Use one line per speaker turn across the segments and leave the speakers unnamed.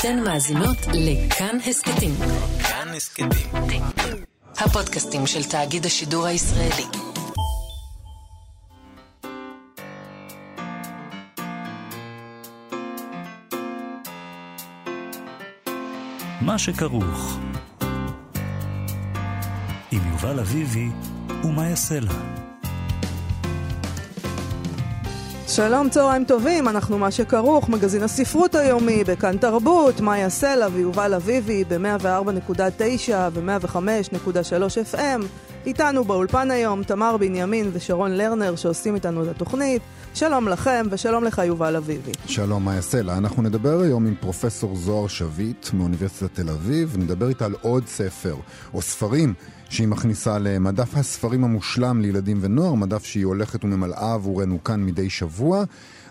אתן מאזינות לכאן הסכתים.
כאן הסכתים.
הפודקאסטים של תאגיד השידור הישראלי.
מה שכרוך עם יובל אביבי ומה יעשה לה.
שלום, צהריים טובים, אנחנו מה שכרוך, מגזין הספרות היומי בכאן תרבות, מאיה סלע ויובל אביבי ב-104.9 ו-105.3 FM. איתנו באולפן היום תמר בנימין ושרון לרנר שעושים איתנו את התוכנית. שלום לכם ושלום לך יובל אביבי.
שלום, מאיה סלע. אנחנו נדבר היום עם פרופסור זוהר שביט מאוניברסיטת תל אביב, נדבר איתה על עוד ספר, או ספרים. שהיא מכניסה למדף הספרים המושלם לילדים ונוער, מדף שהיא הולכת וממלאה עבורנו כאן מדי שבוע.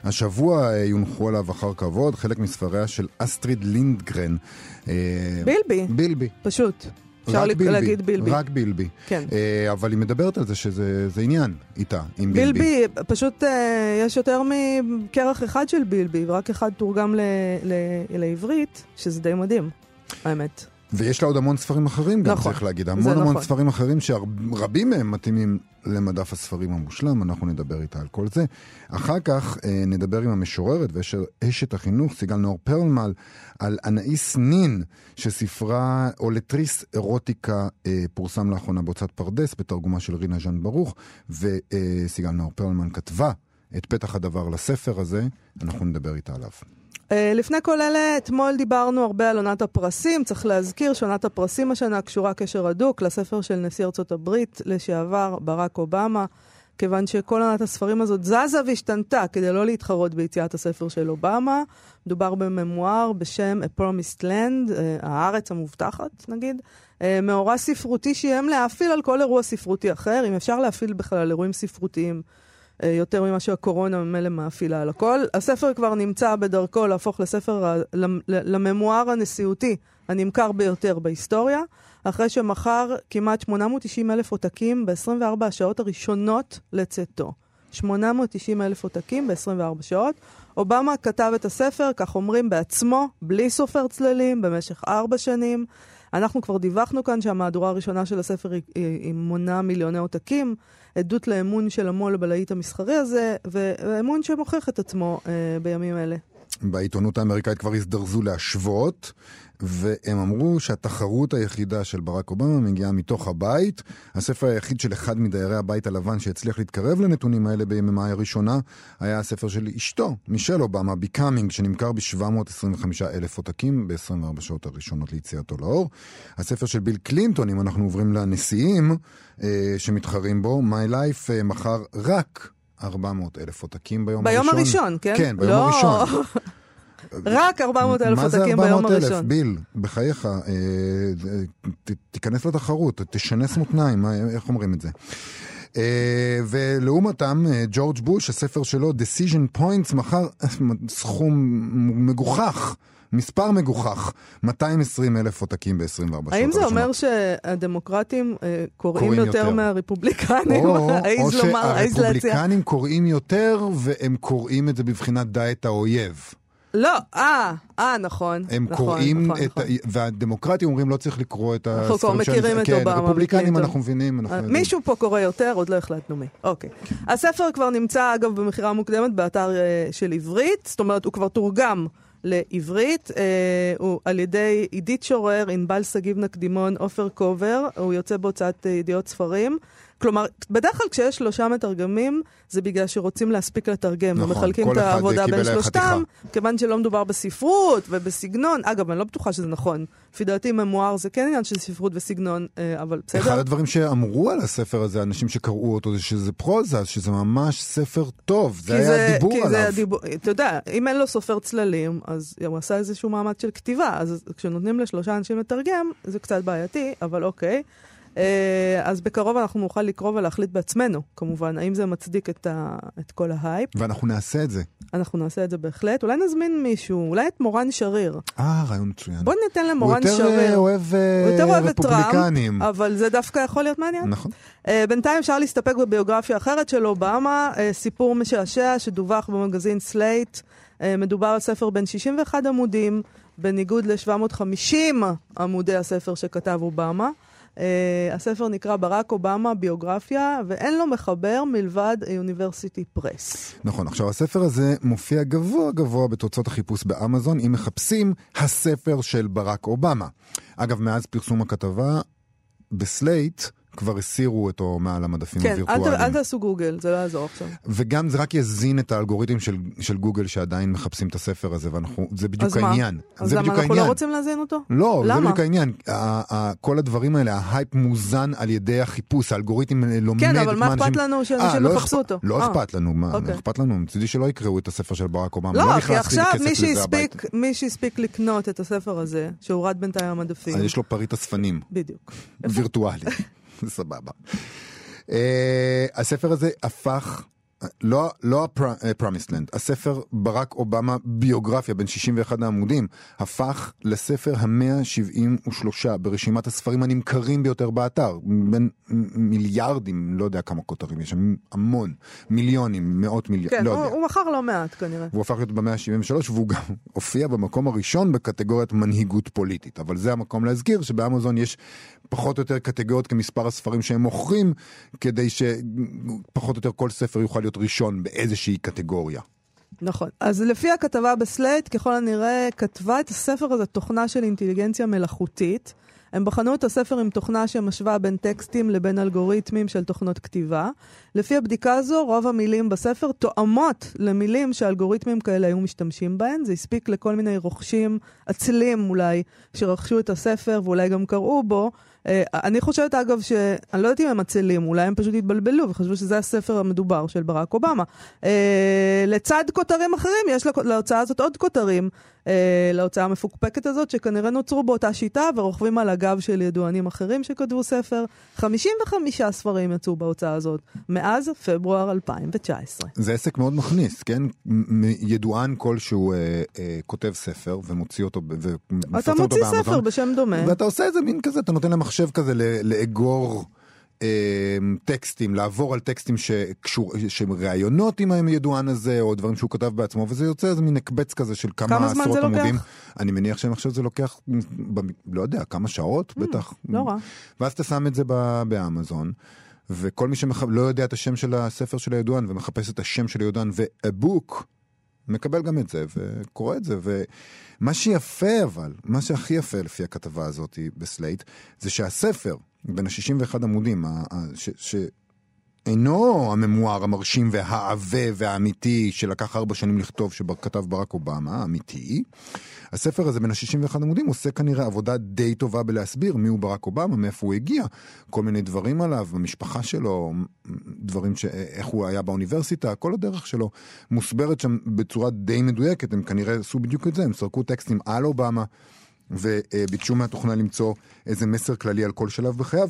השבוע אה, יונחו עליו אחר כבוד חלק מספריה של אסטריד לינדגרן.
אה, בילבי.
בילבי.
פשוט. אפשר
רק בילבי,
להגיד בילבי.
רק בילבי.
כן.
אה, אבל היא מדברת על זה שזה עניין איתה, עם בילבי.
בילבי, פשוט יש יותר מכרך אחד של בילבי, ורק אחד תורגם ל- ל- לעברית, שזה די מדהים, האמת.
ויש לה עוד המון ספרים אחרים גם,
נכון,
צריך להגיד. המון המון
נכון.
ספרים אחרים שרבים מהם מתאימים למדף הספרים המושלם, אנחנו נדבר איתה על כל זה. אחר כך אה, נדבר עם המשוררת ואשת החינוך, סיגל נאור פרלמן, על אנאיס נין, שספרה אולטריס אירוטיקה אה, פורסם לאחרונה בהוצאת פרדס, בתרגומה של רינה ז'אן ברוך, וסיגל נאור פרלמן כתבה את פתח הדבר לספר הזה, אנחנו נדבר איתה עליו.
אה, לפני כל אלה, אתמול דיברנו הרבה על עונת הפרסים. צריך להזכיר שעונת הפרסים השנה קשורה קשר הדוק לספר של נשיא ארצות הברית לשעבר, ברק אובמה, כיוון שכל עונת הספרים הזאת זזה והשתנתה כדי לא להתחרות ביציאת הספר של אובמה. מדובר בממואר בשם A Promised Land, uh, הארץ המובטחת נגיד. Uh, מאורע ספרותי שאיים להאפיל על כל אירוע ספרותי אחר, אם אפשר להפעיל בכלל על אירועים ספרותיים. יותר ממה שהקורונה ממילא מאפילה על הכל. הספר כבר נמצא בדרכו להפוך לספר, לממואר הנשיאותי הנמכר ביותר בהיסטוריה, אחרי שמכר כמעט 890 אלף עותקים ב-24 השעות הראשונות לצאתו. 890 אלף עותקים ב-24 שעות. אובמה כתב את הספר, כך אומרים, בעצמו, בלי סופר צללים, במשך ארבע שנים. אנחנו כבר דיווחנו כאן שהמהדורה הראשונה של הספר היא, היא, מונה מיליוני עותקים, עדות לאמון של המו"ל בלהיט המסחרי הזה, ואמון שמוכיח את עצמו אה, בימים אלה.
בעיתונות האמריקאית כבר הזדרזו להשוות, והם אמרו שהתחרות היחידה של ברק אובמה מגיעה מתוך הבית. הספר היחיד של אחד מדיירי הבית הלבן שהצליח להתקרב לנתונים האלה ביממה הראשונה, היה הספר של אשתו, מישל אובמה, Becoming, שנמכר ב-725 אלף עותקים ב-24 שעות הראשונות ליציאתו לאור. הספר של ביל קלינטון, אם אנחנו עוברים לנשיאים אה, שמתחרים בו, My Life אה, מכר רק 400 אלף עותקים ביום,
ביום
הראשון.
ביום הראשון, כן?
כן, ביום
לא.
הראשון.
רק 400 אלף עותקים ביום
מה זה 400
הראשון.
אלף? ביל, בחייך, אה, ת, תיכנס לתחרות, תשנס מותניים, איך אומרים את זה? אה, ולעומתם, אה, ג'ורג' בוש, הספר שלו, Decision Points, מכר סכום מגוחך. מספר מגוחך, 220 אלף עותקים ב-24 שעות הראשונות.
האם זה אומר שהדמוקרטים אה, קוראים יותר. מהרפובליקנים?
או. שהרפובליקנים קוראים יותר, והם קוראים את זה בבחינת דע את האויב.
לא, אה, אה, נכון.
הם
נכון,
קוראים
נכון,
את...
נכון.
והדמוקרטים אומרים לא צריך לקרוא את
אנחנו
הספרים
כבר מכירים את
כן,
אובמה
רפובליקנים
וקלינטון.
אנחנו מבינים, אנחנו
אה,
יודעים.
מישהו פה קורא יותר, עוד לא החלטנו מי. אוקיי. הספר כבר נמצא, אגב, במכירה מוקדמת באתר אה, של עברית, זאת אומרת, הוא כבר תורגם לעברית, אה, הוא על ידי עידית שורר, ענבל שגיב נקדימון, עופר קובר, הוא יוצא בהוצאת אה, ידיעות ספרים. כלומר, בדרך כלל כשיש שלושה מתרגמים, זה בגלל שרוצים להספיק לתרגם,
נכון,
ומחלקים
כל
את
אחד
העבודה
קיבל
בין
חתיכה.
שלושתם, כיוון שלא מדובר בספרות ובסגנון. אגב, אני לא בטוחה שזה נכון. לפי דעתי, ממואר זה כן עניין של ספרות וסגנון, אה, אבל בסדר.
אחד הדברים שאמרו על הספר הזה, אנשים שקראו אותו, זה שזה פרוזה, שזה ממש ספר טוב, זה היה הדיבור
כי
עליו.
זה הדיבור, אתה יודע, אם אין לו סופר צללים, אז הוא עשה איזשהו מאמץ של כתיבה, אז כשנותנים לשלושה אנשים לתרגם, זה קצת בעייתי, אבל אוקיי. אה, אז בקרוב אנחנו נוכל לקרוא ולהחליט בעצמנו, כמובן, האם זה מצדיק את, ה, את כל ההייפ.
ואנחנו נעשה את זה.
אנחנו נעשה את זה בהחלט. אולי נזמין מישהו, אולי את מורן שריר.
אה, רעיון מצוין.
בוא ניתן למורן
הוא יותר אה,
שריר.
אוהב אה,
הוא יותר אוהב את
רפובליקנים.
טראמפ, אבל זה דווקא יכול להיות מעניין.
נכון.
אה, בינתיים אפשר להסתפק בביוגרפיה אחרת של אובמה, אה, סיפור משעשע שדווח במגזין סלייט. אה, מדובר על ספר בן 61 עמודים, בניגוד ל-750 עמודי הספר שכתב אובמה. אה, הספר נקרא ברק אובמה, ביוגרפיה, ואין לו מחבר מלבד ה-University Press.
נכון, עכשיו הספר הזה מופיע גבוה גבוה בתוצאות החיפוש באמזון, אם מחפשים הספר של ברק אובמה. אגב, מאז פרסום הכתבה, בסלייט, כבר הסירו אותו מעל המדפים
כן, אל,
הווירטואליים.
ת- אל תעשו גוגל, זה לא יעזור עכשיו.
וגם זה רק יזין את האלגוריתם של, של גוגל שעדיין מחפשים את הספר הזה, ואנחנו, זה בדיוק
אז מה?
העניין.
אז
זה
למה
בדיוק
אנחנו
העניין.
לא רוצים להזין אותו?
לא, זה
למה?
בדיוק העניין. כל הדברים האלה, ההייפ מוזן על ידי החיפוש, האלגוריתם לומד
כן, אבל מה אכפת לנו שאנשים
אה, לא
יחפשו אותו?
לא
אה.
אכפת לנו, מה
אוקיי.
אכפת לנו? מצידי שלא יקראו את הספר של ברק אובמה.
לא, כי
נכנס לי
עכשיו מי שהספיק, לקנות את הספר הזה, שהורד בינתיים המדפים,
אז יש לו פריט אספנים,
בדיוק.
וירטואלי. סבבה. אה, הספר הזה הפך... לא, לא ה-Promised Land, הספר ברק אובמה ביוגרפיה בין 61 העמודים הפך לספר ה-173 ברשימת הספרים הנמכרים ביותר באתר. בין מיליארדים, לא יודע כמה כותרים יש שם, המון, מיליונים, מאות מיליונים,
כן,
לא
הוא,
יודע.
הוא מכר לא מעט כנראה.
והוא הפך להיות במאה ה-73 והוא גם הופיע במקום הראשון בקטגוריית מנהיגות פוליטית. אבל זה המקום להזכיר שבאמזון יש פחות או יותר קטגוריות כמספר הספרים שהם מוכרים, כדי שפחות או יותר כל ספר יוכל להיות ראשון באיזושהי קטגוריה.
נכון. אז לפי הכתבה בסלייט, ככל הנראה כתבה את הספר הזה תוכנה של אינטליגנציה מלאכותית. הם בחנו את הספר עם תוכנה שמשווה בין טקסטים לבין אלגוריתמים של תוכנות כתיבה. לפי הבדיקה הזו, רוב המילים בספר תואמות למילים שאלגוריתמים כאלה היו משתמשים בהן. זה הספיק לכל מיני רוכשים, עצלים אולי, שרכשו את הספר ואולי גם קראו בו. אה, אני חושבת אגב ש... אני לא יודעת אם הם עצלים, אולי הם פשוט התבלבלו וחשבו שזה הספר המדובר של ברק אובמה. אה, לצד כותרים אחרים, יש לה- להוצאה הזאת עוד כותרים, אה, להוצאה המפוקפקת הזאת, שכנראה נוצרו באותה שיטה ורוכבים על הגב של ידוענים אחרים שכתבו ספר. 55 ספרים יצאו בהוצאה הזאת, מאז פברואר 2019.
זה עסק מאוד מכניס, כן? ידוען כלשהו אה, אה, כותב ספר ומוציא אותו, ומפרסם
אתה
אותו
מוציא
באמזון.
ספר בשם דומה.
ואתה עושה איזה מין כזה, אתה נותן למחשב כזה לאגור טקסטים, לעבור על טקסטים שקשור, שהם ראיונות עם הידוען הזה, או דברים שהוא כתב בעצמו, וזה יוצא איזה מין הקבץ כזה של כמה,
כמה זמן
עשרות
זה לוקח?
עמודים. אני מניח שעכשיו זה לוקח, ב- לא יודע, כמה שעות בטח.
לא רע.
ואז אתה שם את זה באמזון. וכל מי שלא יודע את השם של הספר של הידוען ומחפש את השם של הידוען ו-a-book, מקבל גם את זה וקורא את זה. ומה שיפה אבל, מה שהכי יפה לפי הכתבה הזאת בסלייט, זה שהספר, בין ה-61 עמודים, ה- ה- ש... ש... אינו הממואר המרשים והעבה והאמיתי שלקח ארבע שנים לכתוב שכתב ברק אובמה, האמיתי. הספר הזה בין ה-61 עמודים עושה כנראה עבודה די טובה בלהסביר מיהו ברק אובמה, מאיפה הוא הגיע, כל מיני דברים עליו, המשפחה שלו, דברים ש... איך הוא היה באוניברסיטה, כל הדרך שלו מוסברת שם בצורה די מדויקת, הם כנראה עשו בדיוק את זה, הם סרקו טקסטים על אובמה וביקשו מהתוכנה למצוא איזה מסר כללי על כל שלב בחייו.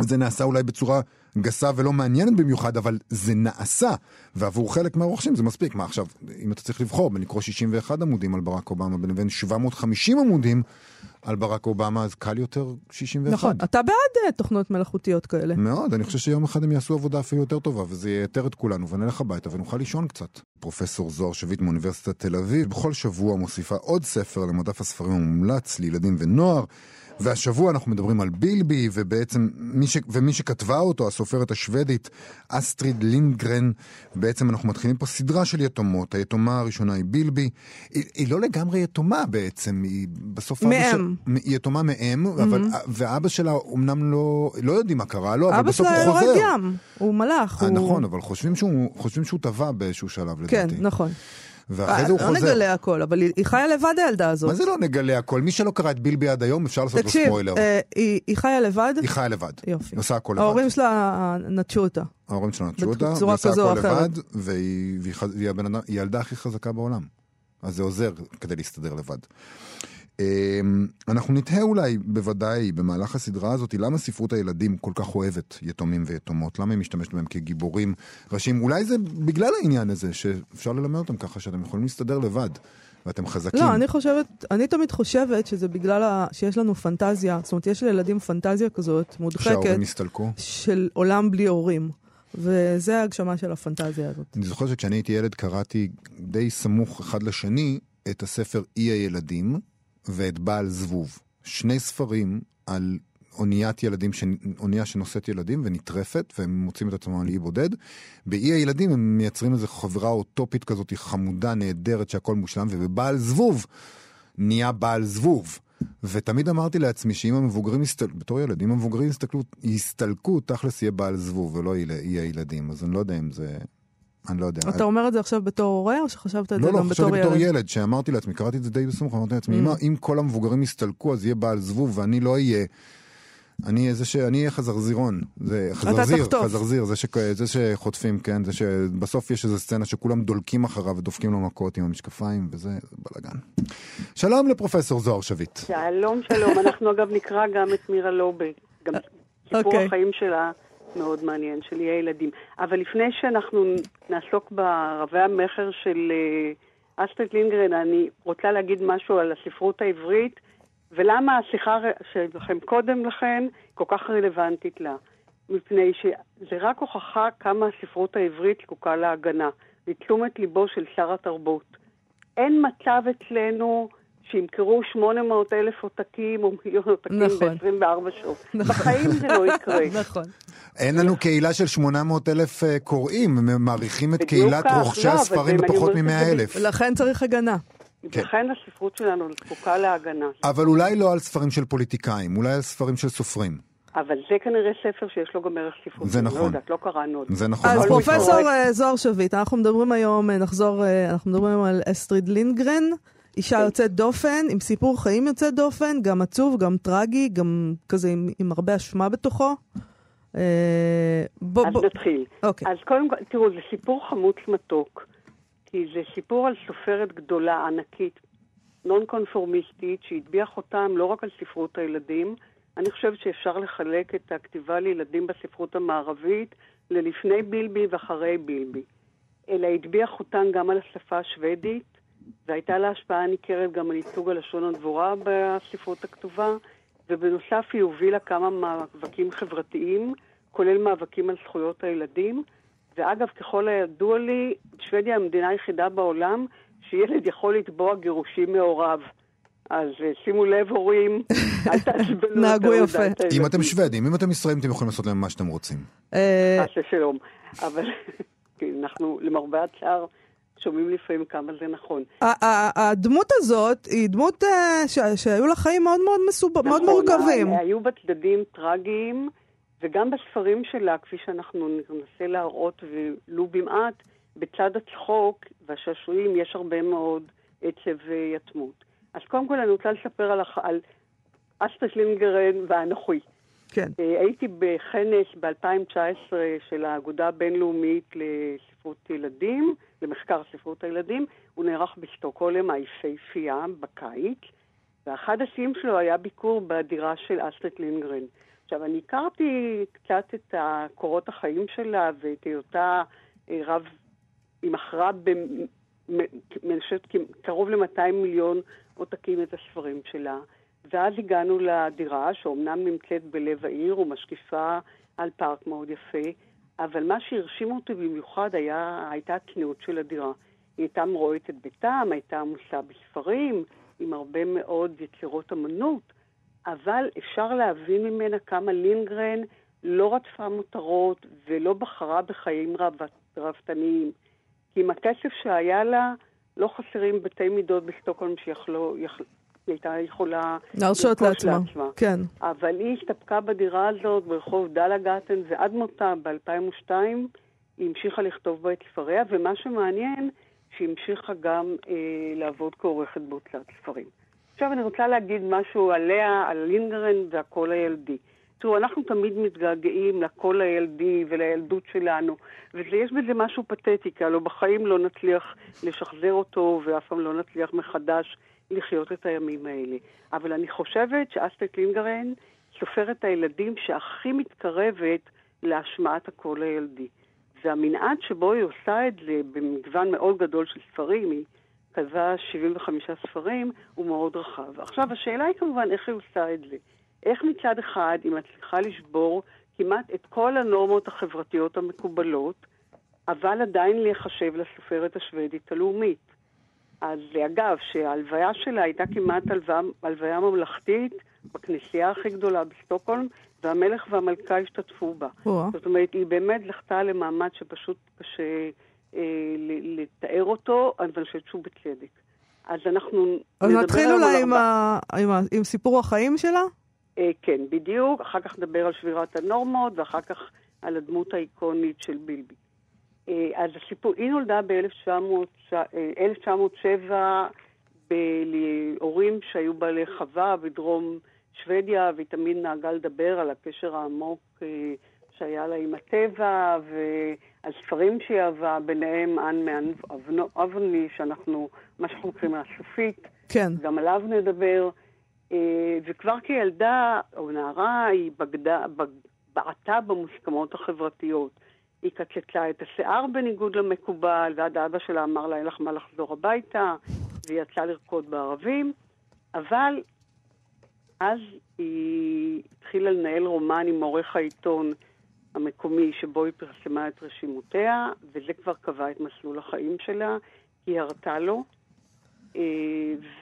זה נעשה אולי בצורה גסה ולא מעניינת במיוחד, אבל זה נעשה, ועבור חלק מהרוכשים זה מספיק. מה עכשיו, אם אתה צריך לבחור בין לקרוא 61 עמודים על ברק אובמה לבין 750 עמודים על ברק אובמה, אז קל יותר 61.
נכון. אתה בעד אה, תוכנות מלאכותיות כאלה.
מאוד, אני חושב שיום אחד הם יעשו עבודה אפילו יותר טובה, וזה ייתר את כולנו, ונלך הביתה ונוכל לישון קצת. פרופסור זוהר שביט מאוניברסיטת תל אביב, בכל שבוע מוסיפה עוד ספר למדף הספרים המומלץ לילדים ונוער. והשבוע אנחנו מדברים על בילבי, ובעצם מי, ש... ומי שכתבה אותו, הסופרת השוודית אסטריד לינגרן, בעצם אנחנו מתחילים פה סדרה של יתומות. היתומה הראשונה היא בילבי. היא, היא לא לגמרי יתומה בעצם, היא בסוף... אבא
מאם.
של... היא יתומה מאם, אבל... ואבא שלה אמנם לא... לא יודעים מה קרה לו, אבל
אבא
בסוף
שלה
הוא חוזר.
יורד ים, הוא מלאך.
אה,
הוא...
נכון, אבל חושבים שהוא, חושבים שהוא טבע באיזשהו שלב,
כן,
לדעתי.
נכון.
ואחרי זה הוא
לא
חוזר.
נגלה הכל, אבל היא היא חיה לבד הילדה הזאת.
מה זה לא נגלה הכל? מי שלא קרא את בילבי עד היום, אפשר לעשות לו
תקשיב,
ספוילר.
אה, היא היא חיה לבד?
היא חיה לבד.
יופי.
עושה הכל לבד.
ההורים שלה נטשו אותה.
ההורים שלה נטשו אותה,
בצורה
והיא עושה
כזו או
הכל
אחרת.
לבד, והיא והיא והיא הבן אדם- היא הילדה הכי חזקה בעולם. אז זה עוזר כדי להסתדר לבד. אמ, אנחנו נתהה אולי, בוודאי, במהלך הסדרה הזאת, למה ספרות הילדים כל כך אוהבת יתומים ויתומות? למה היא משתמשת בהם כגיבורים ראשיים? אולי זה בגלל העניין הזה, שאפשר ללמד אותם ככה, שאתם יכולים להסתדר לבד, ואתם חזקים.
לא, אני חושבת, אני תמיד חושבת שזה בגלל ה- שיש לנו פנטזיה, זאת אומרת, יש לילדים פנטזיה כזאת, מודחקת,
שההורים יסתלקו.
של עולם בלי הורים. וזה ההגשמה של הפנטזיה הזאת.
אני זוכר שכשאני הייתי ילד קראתי די סמוך אחד לשני את הספר אי הילדים ואת בעל זבוב. שני ספרים על אוניית ילדים, ש... אונייה שנושאת ילדים ונטרפת, והם מוצאים את עצמם על אי בודד. באי הילדים הם מייצרים איזו חברה אוטופית כזאת, חמודה, נהדרת, שהכל מושלם, ובבעל זבוב נהיה בעל זבוב. ותמיד אמרתי לעצמי שאם המבוגרים יסתלקו, בתור ילד, אם המבוגרים יסתלקו, תכלס יהיה בעל זבוב ולא יהיה ילדים. אז אני לא יודע אם זה... אני לא יודע.
אתה אומר את זה עכשיו בתור הורה, או שחשבת את
לא,
זה
לא,
גם בתור ילד?
לא, לא, חשבתי בתור ילד, שאמרתי לעצמי, קראתי את זה די בסמוך, אמרתי לעצמי,
Mm.
אם, כל המבוגרים יסתלקו, אז יהיה בעל זבוב, ואני לא אהיה... אני איזה ש... אני אהיה חזרזירון. זה חזרזיר. חזרזיר, זה, ש... זה שחוטפים, כן? זה שבסוף יש איזו סצנה שכולם דולקים אחריו ודופקים לו מכות עם המשקפיים, וזה בלאגן. שלום לפרופסור זוהר שביט.
שלום, שלום. אנחנו אגב נקרא גם את מירה לובה. גם סיפור
אוקיי.
החיים שלה מאוד מעניין, של איי ילדים. אבל לפני שאנחנו נעסוק ברבי המכר של אה, אסטרית לינגרן, אני רוצה להגיד משהו על הספרות העברית, ולמה השיחה שלכם קודם לכן כל כך רלוונטית לה. מפני שזה רק הוכחה כמה הספרות העברית זקוקה להגנה, לתשומת ליבו של שר התרבות. אין מצב אצלנו שימכרו 800 אלף עותקים או מיליון עותקים
נכון.
ב-24 שעות.
נכון.
בחיים זה לא יקרה.
נכון.
אין לנו קהילה של 800 אלף אה, קוראים, הם מעריכים את קהילת רוכשי
לא,
הספרים בפחות
אומרת את זה
מ-100 אלף.
לכן צריך הגנה.
כן.
לכן הספרות שלנו זקוקה להגנה.
אבל אולי לא על ספרים של פוליטיקאים, אולי על ספרים של סופרים.
אבל זה כנראה ספר שיש לו גם ערך ספרותי.
זה נכון.
לא יודעת, לא קראנו אותו.
זה נכון.
אז פרופסור. אה, זוהר שביט, אנחנו מדברים היום, אה, נחזור, אנחנו מדברים היום על אסטריד לינגרן, אישה
כן.
יוצאת דופן, עם סיפור חיים יוצא דופן, גם עצוב, גם טרגי, גם כזה עם, עם הרבה אשמה בתוכו. אה, בוא,
אז
בוא,
נתחיל.
אוקיי.
אז קודם כל, תראו, זה סיפור חמוץ מתוק. כי זה סיפור על סופרת גדולה, ענקית, נון קונפורמיסטית, שהטביעה חותם לא רק על ספרות הילדים, אני חושבת שאפשר לחלק את הכתיבה לילדים בספרות המערבית ללפני בילבי ואחרי בילבי. אלא הטביעה חותם גם על השפה השוודית, והייתה לה השפעה ניכרת גם על ייצוג הלשון הדבורה בספרות הכתובה, ובנוסף היא הובילה כמה מאבקים חברתיים, כולל מאבקים על זכויות הילדים. ואגב, ככל הידוע לי, שוודיה המדינה היחידה בעולם שילד יכול לתבוע גירושים מהוריו. אז אה, שימו לב, הורים, אל תעצבנו
נהגו יפה.
אם. אתם שוודים, אם אתם ישראלים, אתם יכולים לעשות להם מה שאתם רוצים.
אה,
חס ושלום. אבל כן, אנחנו, למרבה הצער, שומעים לפעמים כמה זה נכון.
הדמות הזאת היא דמות אה, שהיו לה חיים מאוד מאוד מסוב... מאוד
נכון,
מורכבים.
ה- היו בה צדדים טרגיים, וגם בספרים שלה, כפי שאנחנו ננסה להראות, ולו במעט, בצד הצחוק והשעשועים יש הרבה מאוד עצב ויתמות. אז קודם כל אני רוצה לספר על, על אסטרס לינגרן ואנוכי.
כן.
אה, הייתי בכנס ב-2019 של האגודה הבינלאומית לספרות ילדים, למחקר ספרות הילדים. הוא נערך בשטוקהולם היפהפייה בקיץ, ואחד השיאים שלו היה ביקור בדירה של אסטרית לינגרן. עכשיו, אני הכרתי קצת את קורות החיים שלה ואת היותה אה, רב, היא מכרה חושבת קרוב ל-200 מיליון עותקים את הספרים שלה. ואז הגענו לדירה, שאומנם נמצאת בלב העיר ומשקיפה על פארק מאוד יפה, אבל מה שהרשים אותי במיוחד היה, הייתה הצניעות של הדירה. היא הייתה מרואית את ביתם, הייתה עמוסה בספרים, עם הרבה מאוד יצירות אמנות, אבל אפשר להבין ממנה כמה לינגרן לא רדפה מותרות ולא בחרה בחיים רבתניים. כי עם הכסף שהיה לה, לא חסרים בתי מידות בסטוקהולם שיכלו... היא הייתה יכולה
להרשות לעצמה. לעצמה. כן.
אבל היא הסתפקה בדירה הזאת ברחוב דלגטן, ועד מותה ב-2002 היא המשיכה לכתוב בה את ספריה, ומה שמעניין, שהיא המשיכה גם אה, לעבוד כעורכת בהוצאת ספרים. עכשיו אני רוצה להגיד משהו עליה, על לינגרן והקול הילדי. תראו, אנחנו תמיד מתגעגעים לקול הילדי ולילדות שלנו, ויש בזה משהו פתטי, כי הלוא בחיים לא נצליח לשחזר אותו, ואף פעם לא נצליח מחדש לחיות את הימים האלה. אבל אני חושבת שאסטרית לינגרן סופרת הילדים שהכי מתקרבת להשמעת הקול הילדי. והמנעד שבו היא עושה את זה במגוון מאוד גדול של ספרים, היא כתבה 75 ספרים, הוא מאוד רחב. עכשיו, השאלה היא כמובן איך היא עושה את זה. איך מצד אחד היא מצליחה לשבור כמעט את כל הנורמות החברתיות המקובלות, אבל עדיין להיחשב לסופרת השוודית הלאומית. אז אגב, שההלוויה שלה הייתה כמעט הלוויה, הלוויה ממלכתית בכנסייה הכי גדולה בסטוקהולם, והמלך והמלכה השתתפו בה.
או-אה.
זאת אומרת, היא באמת זכתה למעמד שפשוט קשה אה, לתאר אותו, אבל אני חושבת שהוא בצדק. אז אנחנו
אז
נדבר
נתחיל אולי עם, ה... עם, ה... עם סיפור החיים שלה?
אה, כן, בדיוק. אחר כך נדבר על שבירת הנורמות, ואחר כך על הדמות האיקונית של בילבי. אה, אז הסיפור, היא נולדה ב-1907 להורים שהיו בעלי חווה בדרום שוודיה, והיא תמיד נהגה לדבר על הקשר העמוק אה, שהיה לה עם הטבע, ועל ספרים שהיא אהבה, ביניהם אן מאן אבני, שאנחנו, מה שאנחנו קוראים לה סופית.
כן.
גם עליו נדבר. אה, וכבר כילדה או נערה היא בגדה, בג, בעטה במוסכמות החברתיות. היא קצצה את השיער בניגוד למקובל, ועד אבא שלה אמר לה אין לך מה לחזור הביתה, והיא יצאה לרקוד בערבים, אבל אז היא התחילה לנהל רומן עם עורך העיתון המקומי שבו היא פרסמה את רשימותיה, וזה כבר קבע את מסלול החיים שלה, היא הרתה לו. אה,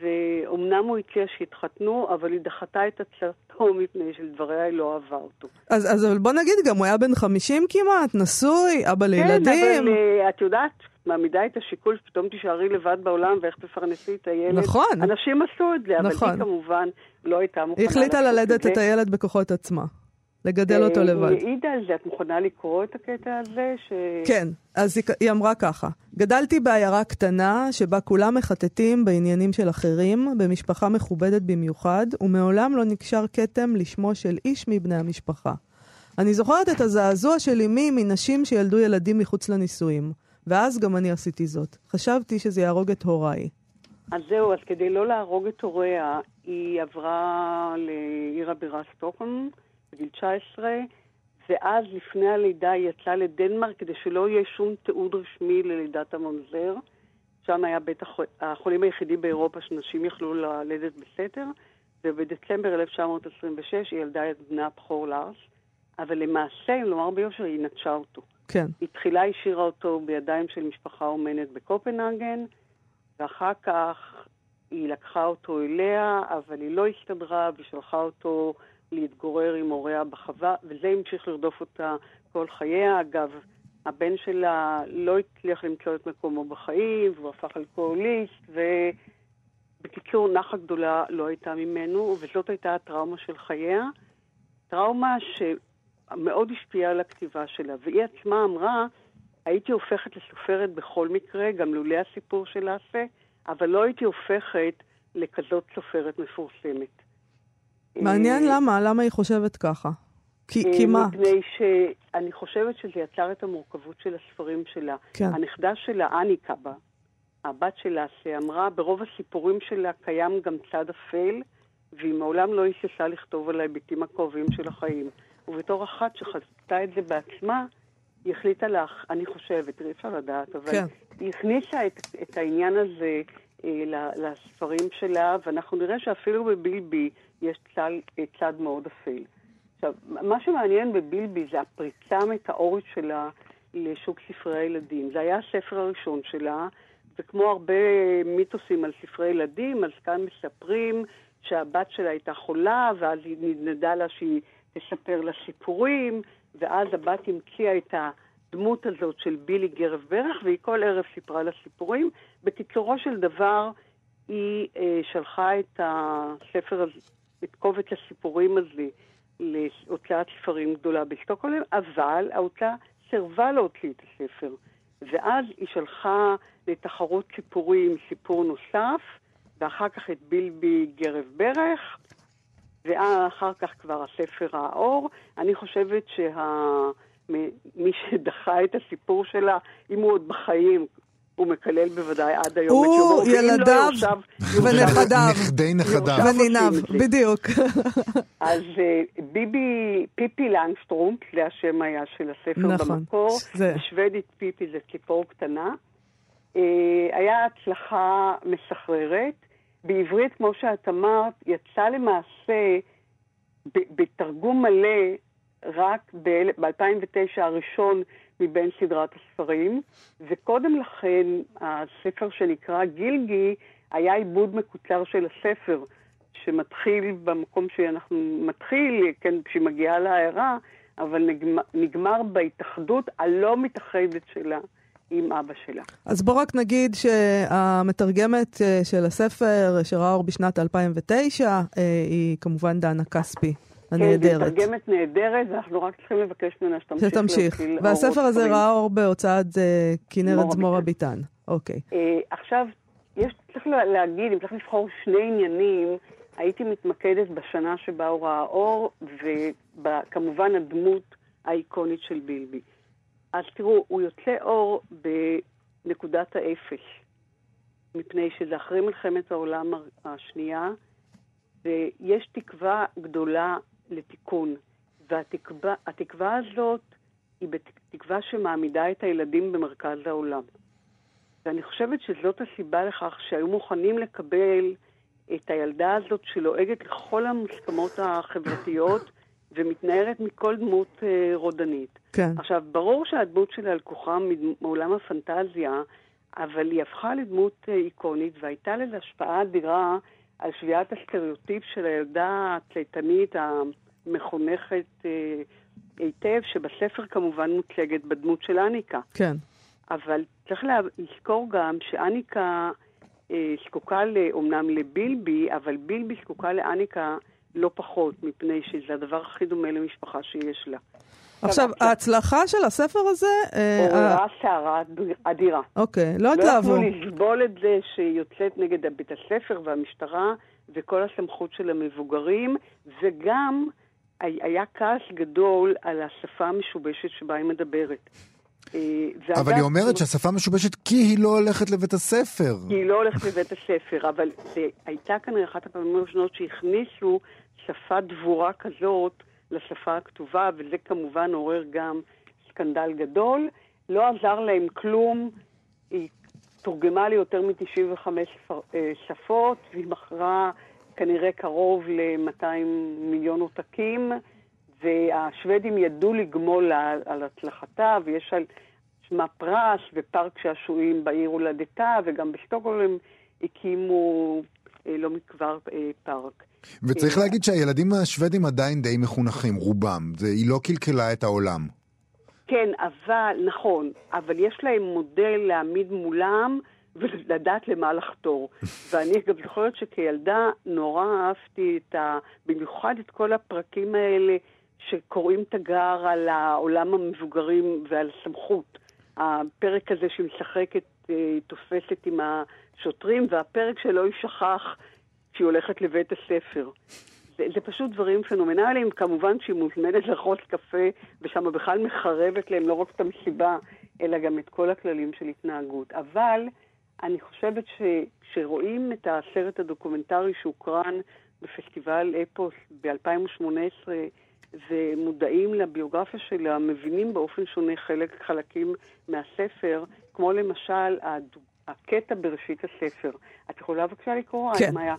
ואומנם הוא הציע שיתחתנו, אבל היא דחתה את הצעתו מפני שלדבריה היא לא אהבה אותו.
אז, אז אבל בוא נגיד, גם הוא היה בן 50 כמעט, נשוי, אבא לילדים.
כן, אבל אה, את יודעת, מעמידה את השיקול שפתאום תישארי לבד בעולם ואיך תפרנסי את הילד.
נכון.
אנשים עשו את זה, אבל
נכון.
היא כמובן לא הייתה מוכנה
היא החליטה ללדת
זה.
את הילד בכוחות עצמה. לגדל אותו
אה,
לבד.
היא העידה על זה, את מוכנה לקרוא את הקטע הזה? ש...
כן, אז היא, היא אמרה ככה: גדלתי בעיירה קטנה שבה כולם מחטטים בעניינים של אחרים, במשפחה מכובדת במיוחד, ומעולם לא נקשר כתם לשמו של איש מבני המשפחה. אני זוכרת את הזעזוע של אמי מנשים שילדו ילדים מחוץ לנישואים, ואז גם אני עשיתי זאת. חשבתי שזה יהרוג את הוריי.
אז זהו, אז כדי לא להרוג את הוריה, היא עברה לעיר הבירה סטוקהולם בגיל 19, ואז לפני הלידה היא יצאה לדנמרק כדי שלא יהיה שום תיעוד רשמי ללידת הממזר. שם היה בית החול... החולים היחידי באירופה שנשים יכלו ללדת בסתר, ובדצמבר 1926 היא ילדה את בנה הבכור לארס, אבל למעשה, אם לומר ביושר, היא נטשה אותו.
כן.
היא תחילה השאירה אותו בידיים של משפחה אומנת בקופנהגן, ואחר כך היא לקחה אותו אליה, אבל היא לא הסתדרה ושלחה אותו להתגורר עם הוריה בחווה, וזה המשיך לרדוף אותה כל חייה. אגב, הבן שלה לא הצליח למצוא את מקומו בחיים, והוא הפך אלכוהוליסט, ובקיצור, נחה גדולה לא הייתה ממנו, וזאת הייתה הטראומה של חייה. טראומה שמאוד השפיעה על הכתיבה שלה, והיא עצמה אמרה, הייתי הופכת לסופרת בכל מקרה, גם לולא הסיפור של האפה, אבל לא הייתי הופכת לכזאת סופרת מפורסמת.
מעניין
אה,
למה, למה היא חושבת ככה. כי,
אה,
כי מה?
מפני שאני חושבת שזה יצר את המורכבות של הספרים שלה.
כן.
הנכדה שלה, אני קאבה, הבת שלה, שאמרה, ברוב הסיפורים שלה קיים גם צד אפל, והיא מעולם לא היססה לכתוב על ההיבטים הכואבים של החיים. ובתור אחת שחזתה את זה בעצמה, היא החליטה לך, אני חושבת, תראי, אפשר לדעת, אבל
כן.
היא הכניסה את, את העניין הזה אה, לספרים שלה, ואנחנו נראה שאפילו בבילבי יש צד, אה, צד מאוד אפל. עכשיו, מה שמעניין בבילבי זה הפריצה המטאורית שלה לשוק ספרי הילדים. זה היה הספר הראשון שלה, וכמו הרבה מיתוסים על ספרי ילדים, אז כאן מספרים שהבת שלה הייתה חולה, ואז היא נדנדה לה שהיא תספר לה סיפורים, ואז הבת המציאה את הדמות הזאת של בילי גרב ברך, והיא כל ערב סיפרה לה סיפורים. בקיצורו של דבר, היא אה, שלחה את הספר הזה, את קובץ הסיפורים הזה, להוצאת ספרים גדולה בסטוקהולם, אבל ההוצאה סירבה להוציא את הספר. ואז היא שלחה לתחרות סיפורים סיפור נוסף, ואחר כך את בילבי גרב ברך, ואחר כך כבר הספר האור. אני חושבת שמי שדחה את הסיפור שלה, אם הוא עוד בחיים, הוא מקלל בוודאי עד היום את
הוא,
יומו, ואם לא,
ילדיו ונכדיו.
נכדי נכדיו.
וניניו,
את.
בדיוק.
אז אה, ביבי, פיפי לנגסטרומפ, זה השם היה של הספר
נכון.
במקור.
זה.
בשוודית פיפי זה ציפור קטנה. אה, היה הצלחה מסחררת. בעברית, כמו שאת אמרת, יצא למעשה בתרגום מלא רק ב-2009 הראשון מבין סדרת הספרים, וקודם לכן הספר שנקרא גילגי היה עיבוד מקוצר של הספר, שמתחיל במקום שאנחנו מתחיל, כן, כשהיא מגיעה לעיירה, אבל נגמר, נגמר בהתאחדות הלא מתאחדת שלה. עם אבא שלה.
אז בוא רק נגיד שהמתרגמת אה, של הספר, שראה אור בשנת 2009, אה, היא כמובן דנה כספי. הנהדרת.
כן, זו מתרגמת נהדרת, ואנחנו רק צריכים לבקש ממנה שתמשיך.
שתמשיך. והספר הזה ראה אור בהוצאת uh, כנרת זמורה ביטן. אוקיי.
Uh, עכשיו, יש, צריך להגיד, אם צריך לבחור שני עניינים, הייתי מתמקדת בשנה שבה הוא ראה אור, וכמובן הדמות האיקונית של בילבי. אז תראו, הוא יוצא אור בנקודת האפס, מפני שזה אחרי מלחמת העולם השנייה, ויש תקווה גדולה לתיקון. והתקווה הזאת היא תקווה שמעמידה את הילדים במרכז העולם. ואני חושבת שזאת הסיבה לכך שהיו מוכנים לקבל את הילדה הזאת שלועגת לכל המוסכמות החברתיות ומתנערת מכל דמות אה, רודנית.
כן.
עכשיו, ברור שהדמות שלה לקוחה מעולם הפנטזיה, אבל היא הפכה לדמות אה, איקונית והייתה לזה השפעה אדירה על שביעת הסטריאוטיפ של הילדה הצייתנית המחונכת אה, היטב, שבספר כמובן מוצגת בדמות של אניקה.
כן.
אבל צריך לזכור גם שאניקה אה, זקוקה אומנם לבילבי, אבל בילבי זקוקה לאניקה לא פחות, מפני שזה הדבר הכי דומה למשפחה שיש לה.
עכשיו, ההצלחה של הספר הזה...
אה, עוררה סערה אדירה.
אוקיי, לא התלהבו.
לא יכלו לסבול את זה שהיא יוצאת נגד בית הספר והמשטרה וכל הסמכות של המבוגרים, וגם היה כעס גדול על השפה המשובשת שבה היא מדברת.
אה, אבל היא אומרת שהשפה משובשת כי היא לא הולכת לבית הספר.
כי היא לא הולכת לבית הספר, אבל זה הייתה כנראה אחת הפעמים הראשונות שהכניסו שפה דבורה כזאת לשפה הכתובה, וזה כמובן עורר גם סקנדל גדול. לא עזר להם כלום, היא תורגמה ליותר מ-95 אה, שפות, והיא מכרה כנראה קרוב ל-200 מיליון עותקים, והשוודים ידעו לגמול על הצלחתה, ויש על שמה פרס ופארק שעשועים בעיר הולדתה, וגם בשטוקהולם הקימו אה, לא מכבר אה, פארק.
וצריך אה, להגיד שהילדים השוודים עדיין די מחונכים, רובם. זה, היא לא קלקלה את העולם.
כן, אבל, נכון, אבל יש להם מודל להעמיד מולם ולדעת למה לחתור. ואני גם זוכרת שכילדה נורא אהבתי את ה... במיוחד את כל הפרקים האלה שקוראים תגר על העולם המבוגרים ועל סמכות. הפרק הזה שהיא משחקת, היא תופסת עם השוטרים, והפרק שלא יישכח כשהיא הולכת לבית הספר. זה, זה פשוט דברים פנומנליים. כמובן שהיא מוזמנת לאכול קפה, ושם בכלל מחרבת להם לא רק את המסיבה, אלא גם את כל הכללים של התנהגות. אבל אני חושבת שכשרואים את הסרט הדוקומנטרי שהוקרן בפסטיבל אפוס ב-2018, ומודעים לביוגרפיה שלה, מבינים באופן שונה חלק, חלקים מהספר, כמו למשל הקטע בראשית הספר. את יכולה בבקשה לקרוא?
כן. היה?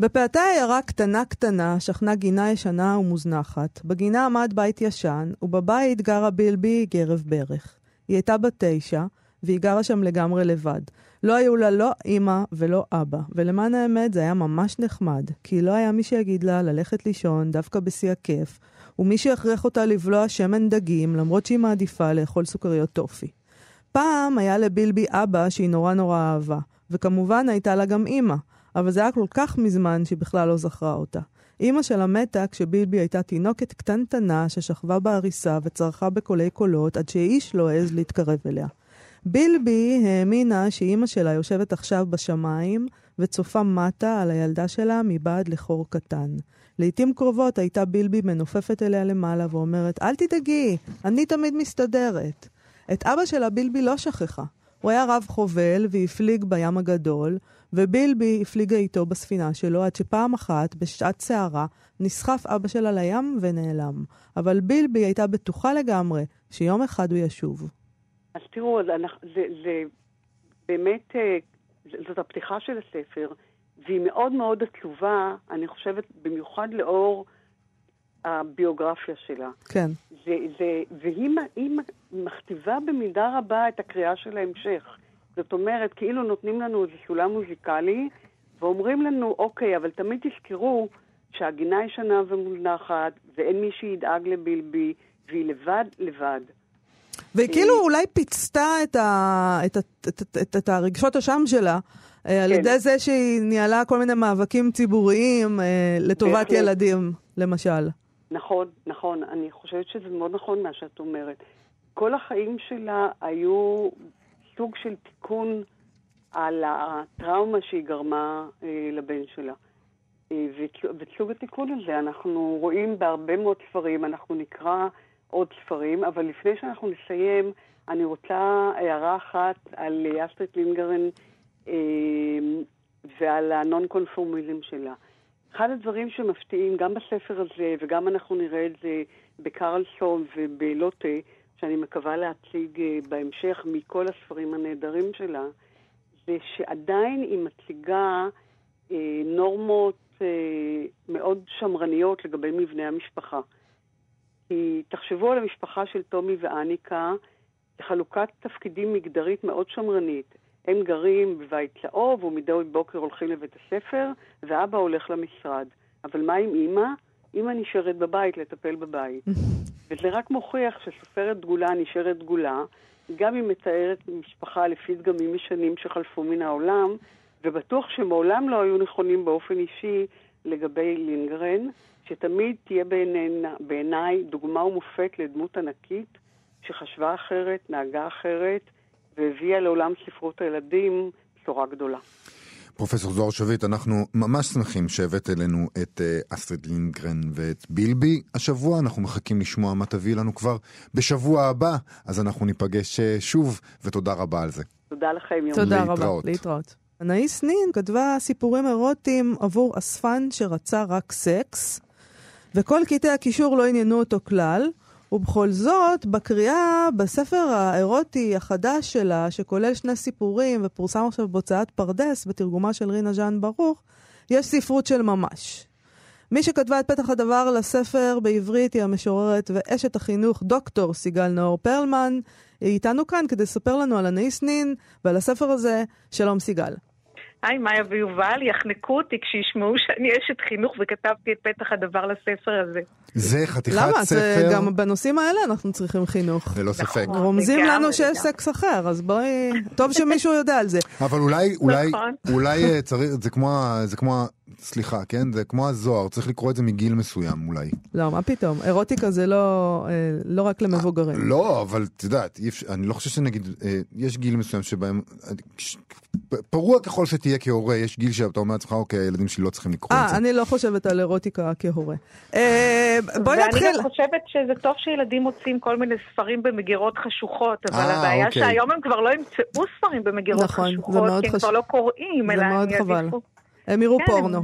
בפאתי עיירה קטנה קטנה שכנה גינה ישנה ומוזנחת. בגינה עמד בית ישן, ובבית גרה בילבי גרב ברך. היא הייתה בת תשע, והיא גרה שם לגמרי לבד. לא היו לה לא אימא ולא אבא, ולמען האמת זה היה ממש נחמד, כי לא היה מי שיגיד לה ללכת לישון דווקא בשיא הכיף, ומי שיכריח אותה לבלוע שמן דגים, למרות שהיא מעדיפה לאכול סוכריות טופי. פעם היה לבילבי אבא שהיא נורא נורא אהבה, וכמובן הייתה לה גם אימא, אבל זה היה כל כך מזמן שהיא בכלל לא זכרה אותה. אימא שלה מתה כשבילבי הייתה תינוקת קטנטנה ששכבה בעריסה וצרחה בקולי קולות עד שאיש לא העז להתקרב אליה. בילבי האמינה שאימא שלה יושבת עכשיו בשמיים וצופה מטה על הילדה שלה מבעד לחור קטן. לעתים קרובות הייתה בילבי מנופפת אליה למעלה ואומרת, אל תדאגי, אני תמיד מסתדרת. את אבא שלה בילבי לא שכחה. הוא היה רב חובל והפליג בים הגדול, ובילבי הפליגה איתו בספינה שלו עד שפעם אחת, בשעת סערה, נסחף אבא שלה לים ונעלם. אבל בילבי הייתה בטוחה לגמרי שיום אחד הוא ישוב.
אז תראו, זה, זה, זה באמת, אה, זאת הפתיחה של הספר, והיא מאוד מאוד עצובה, אני חושבת, במיוחד לאור הביוגרפיה שלה.
כן.
זה, זה, והיא היא מכתיבה במידה רבה את הקריאה של ההמשך. זאת אומרת, כאילו נותנים לנו איזה סולם מוזיקלי, ואומרים לנו, אוקיי, אבל תמיד תזכרו שהגינה ישנה ומונחת, ואין מי שידאג לבלבי, והיא לבד לבד.
והיא כאילו אולי פיצתה את, ה, את, את, את, את, את הרגשות אשם שלה. כן. על ידי זה שהיא ניהלה כל מיני מאבקים ציבוריים אה, לטובת בהחלט. ילדים, למשל.
נכון, נכון. אני חושבת שזה מאוד נכון מה שאת אומרת. כל החיים שלה היו סוג של תיקון על הטראומה שהיא גרמה אה, לבן שלה. אה, ואת התיקון הזה אנחנו רואים בהרבה מאוד ספרים, אנחנו נקרא עוד ספרים, אבל לפני שאנחנו נסיים, אני רוצה הערה אחת על אסטרית לינגרן אה, ועל הנון-קונפורמיזם שלה. אחד הדברים שמפתיעים, גם בספר הזה, וגם אנחנו נראה את זה בקרלסון ובלוטה, שאני מקווה להציג אה, בהמשך מכל הספרים הנהדרים שלה, זה שעדיין היא מציגה אה, נורמות אה, מאוד שמרניות לגבי מבנה המשפחה. כי תחשבו על המשפחה של טומי ואניקה, חלוקת תפקידים מגדרית מאוד שמרנית. הם גרים בבית צהוב, ומדי בוקר הולכים לבית הספר, ואבא הולך למשרד. אבל מה עם אימא? אימא נשארת בבית לטפל בבית. וזה רק מוכיח שסופרת דגולה נשארת דגולה, גם אם מתארת משפחה לפי דגמים ישנים שחלפו מן העולם, ובטוח שמעולם לא היו נכונים באופן אישי לגבי לינגרן, שתמיד תהיה בעיניי דוגמה ומופת לדמות ענקית שחשבה אחרת, נהגה אחרת, והביאה לעולם ספרות הילדים בשורה גדולה.
פרופסור זוהר שביט, אנחנו ממש שמחים שהבאת אלינו את uh, אסטריד לינגרן ואת בילבי. השבוע אנחנו מחכים לשמוע מה תביא לנו כבר בשבוע הבא, אז אנחנו ניפגש uh, שוב, ותודה רבה על זה.
תודה לכם, יום.
תודה להתראות. רבה, להתראות. אנאיס נין כתבה סיפורים אירוטיים עבור אספן שרצה רק סקס, וכל קטעי הקישור לא עניינו אותו כלל. ובכל זאת, בקריאה בספר האירוטי החדש שלה, שכולל שני סיפורים ופורסם עכשיו בהוצאת פרדס בתרגומה של רינה ז'אן ברוך, יש ספרות של ממש. מי שכתבה את פתח הדבר לספר בעברית היא המשוררת ואשת החינוך דוקטור סיגל נאור פרלמן. היא איתנו כאן כדי לספר לנו על הנאיס נין ועל הספר הזה. שלום סיגל.
היי, מאיה ויובל, יחנקו אותי כשישמעו שאני אשת חינוך וכתבתי את פתח הדבר לספר הזה.
זה חתיכת
למה?
ספר...
למה? גם בנושאים האלה אנחנו צריכים חינוך.
ללא ספק.
נכון, רומזים לנו שיש סקס אחר, אז בואי... טוב שמישהו יודע על זה.
אבל אולי, אולי, נכון. אולי אה, צריך, זה כמו, זה כמו סליחה, כן? זה כמו הזוהר, צריך לקרוא את זה מגיל מסוים אולי.
לא, מה פתאום? אירוטיקה זה לא, אה, לא רק למבוגרים.
לא, אבל את יודעת, אני לא חושב שנגיד, אה, יש גיל מסוים שבהם, פרוע ככל שתהיה כהורה, יש גיל שאתה אומר לעצמך, אוקיי, הילדים שלי לא צריכים לקרוא את זה.
אה, אני לא חושבת על אירוטיקה כהורה.
בואי נתחיל. ואני גם חושבת שזה טוב שילדים מוצאים כל מיני ספרים במגירות חשוכות, אבל הבעיה אוקיי. שהיום הם כבר לא ימצאו ספרים במגירות חשוכות, כי הם כבר לא קוראים, אלא הם יעדיפו.
הם יראו כן, פורנו.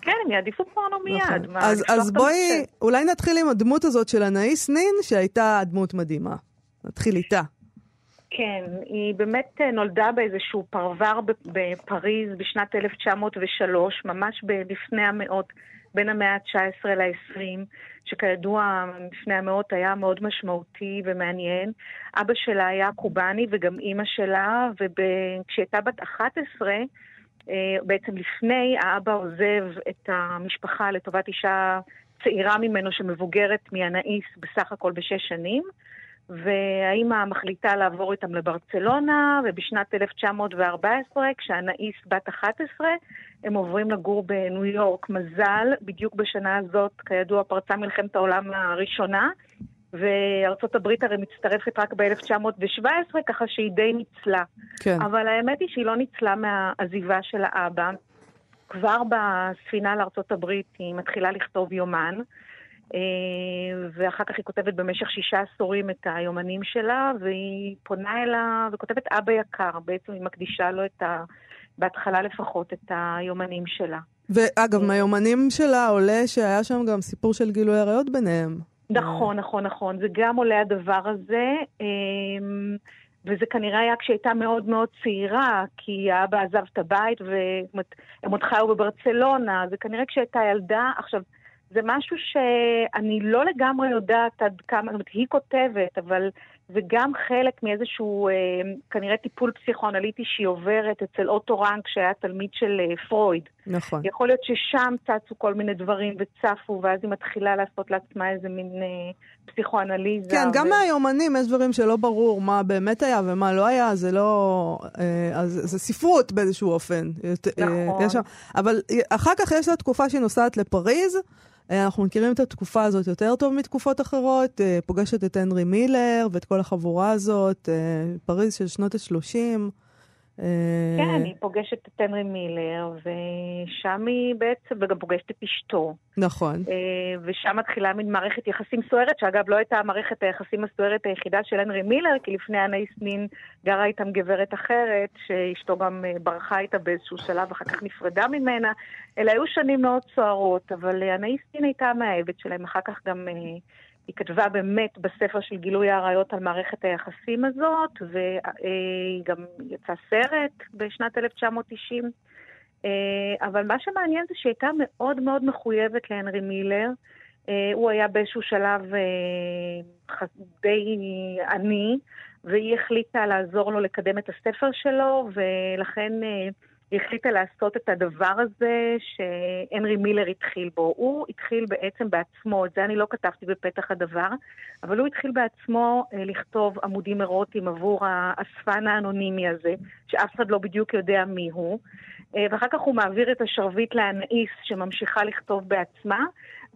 כן, הם יעדיפו פורנו מיד.
נכון. אז, אז בואי, אולי נתחיל עם הדמות הזאת של אנאיס נין, שהייתה דמות מדהימה. נתחיל איתה.
כן, היא באמת אה, נולדה באיזשהו פרבר בפריז בשנת 1903, ממש לפני המאות, בין המאה ה-19 ל-20, שכידוע לפני המאות היה מאוד משמעותי ומעניין. אבא שלה היה קובאני וגם אימא שלה, וכשהיא הייתה בת 11, אה, בעצם לפני האבא עוזב את המשפחה לטובת אישה צעירה ממנו שמבוגרת מאנאיס בסך הכל בשש שנים, והאימא מחליטה לעבור איתם לברצלונה, ובשנת 1914, כשאנאיס בת 11, הם עוברים לגור בניו יורק. מזל, בדיוק בשנה הזאת, כידוע, פרצה מלחמת העולם הראשונה, וארצות הברית הרי מצטרפת רק ב-1917, ככה שהיא די ניצלה. כן. אבל האמת היא שהיא לא ניצלה מהעזיבה של האבא. כבר בספינה לארצות הברית היא מתחילה לכתוב יומן, אה, ואחר כך היא כותבת במשך שישה עשורים את היומנים שלה, והיא פונה אליו וכותבת אבא יקר, בעצם היא מקדישה לו את ה... בהתחלה לפחות, את היומנים שלה.
ואגב, מהיומנים שלה עולה שהיה שם גם סיפור של גילוי עריות ביניהם.
נכון, נכון, נכון. זה גם עולה הדבר הזה. אמ, וזה כנראה היה כשהייתה מאוד מאוד צעירה, כי האבא עזב את הבית והם עוד חיו בברצלונה, זה כנראה כשהייתה ילדה. עכשיו, זה משהו שאני לא לגמרי יודעת עד כמה, זאת אומרת, היא כותבת, אבל זה גם חלק מאיזשהו אה, כנראה טיפול פסיכואנליטי שהיא עוברת אצל אוטו רנק, שהיה תלמיד של אה, פרויד.
נכון.
יכול להיות ששם צצו כל מיני דברים וצפו, ואז היא מתחילה לעשות לעצמה איזה מין אה, פסיכואנליזה.
כן, גם
ו...
מהיומנים יש דברים שלא ברור מה באמת היה ומה לא היה, זה לא... אה, אז זה ספרות באיזשהו אופן.
נכון.
אה, יש אבל אחר כך יש לה תקופה שהיא נוסעת לפריז. אה, אנחנו מכירים את התקופה הזאת יותר טוב מתקופות אחרות, אה, פוגשת את הנרי מילר ואת כל החבורה הזאת, אה, פריז של שנות ה-30.
כן, היא פוגשת את הנרי מילר, ושם היא בעצם, וגם פוגשת את אשתו.
נכון.
ושם מתחילה מין מערכת יחסים סוערת, שאגב לא הייתה מערכת היחסים הסוערת היחידה של הנרי מילר, כי לפני אנאיס נין גרה איתם גברת אחרת, שאשתו גם ברחה איתה באיזשהו שלב, אחר כך נפרדה ממנה. אלה היו שנים מאוד סוערות, אבל אנאיס נין הייתה המאהבת שלהם, אחר כך גם... היא כתבה באמת בספר של גילוי העריות על מערכת היחסים הזאת, והיא גם יצאה סרט בשנת 1990. אבל מה שמעניין זה שהיא הייתה מאוד מאוד מחויבת להנרי מילר. הוא היה באיזשהו שלב די עני, והיא החליטה לעזור לו לקדם את הספר שלו, ולכן החליטה לעשות את הדבר הזה שהנרי מילר התחיל בו. הוא התחיל בעצם בעצמו, את זה אני לא כתבתי בפתח הדבר, אבל הוא התחיל בעצמו אה, לכתוב עמודים אירוטיים עבור האספן האנונימי הזה, שאף אחד לא בדיוק יודע מי הוא. אה, ואחר כך הוא מעביר את השרביט לאנאיס שממשיכה לכתוב בעצמה,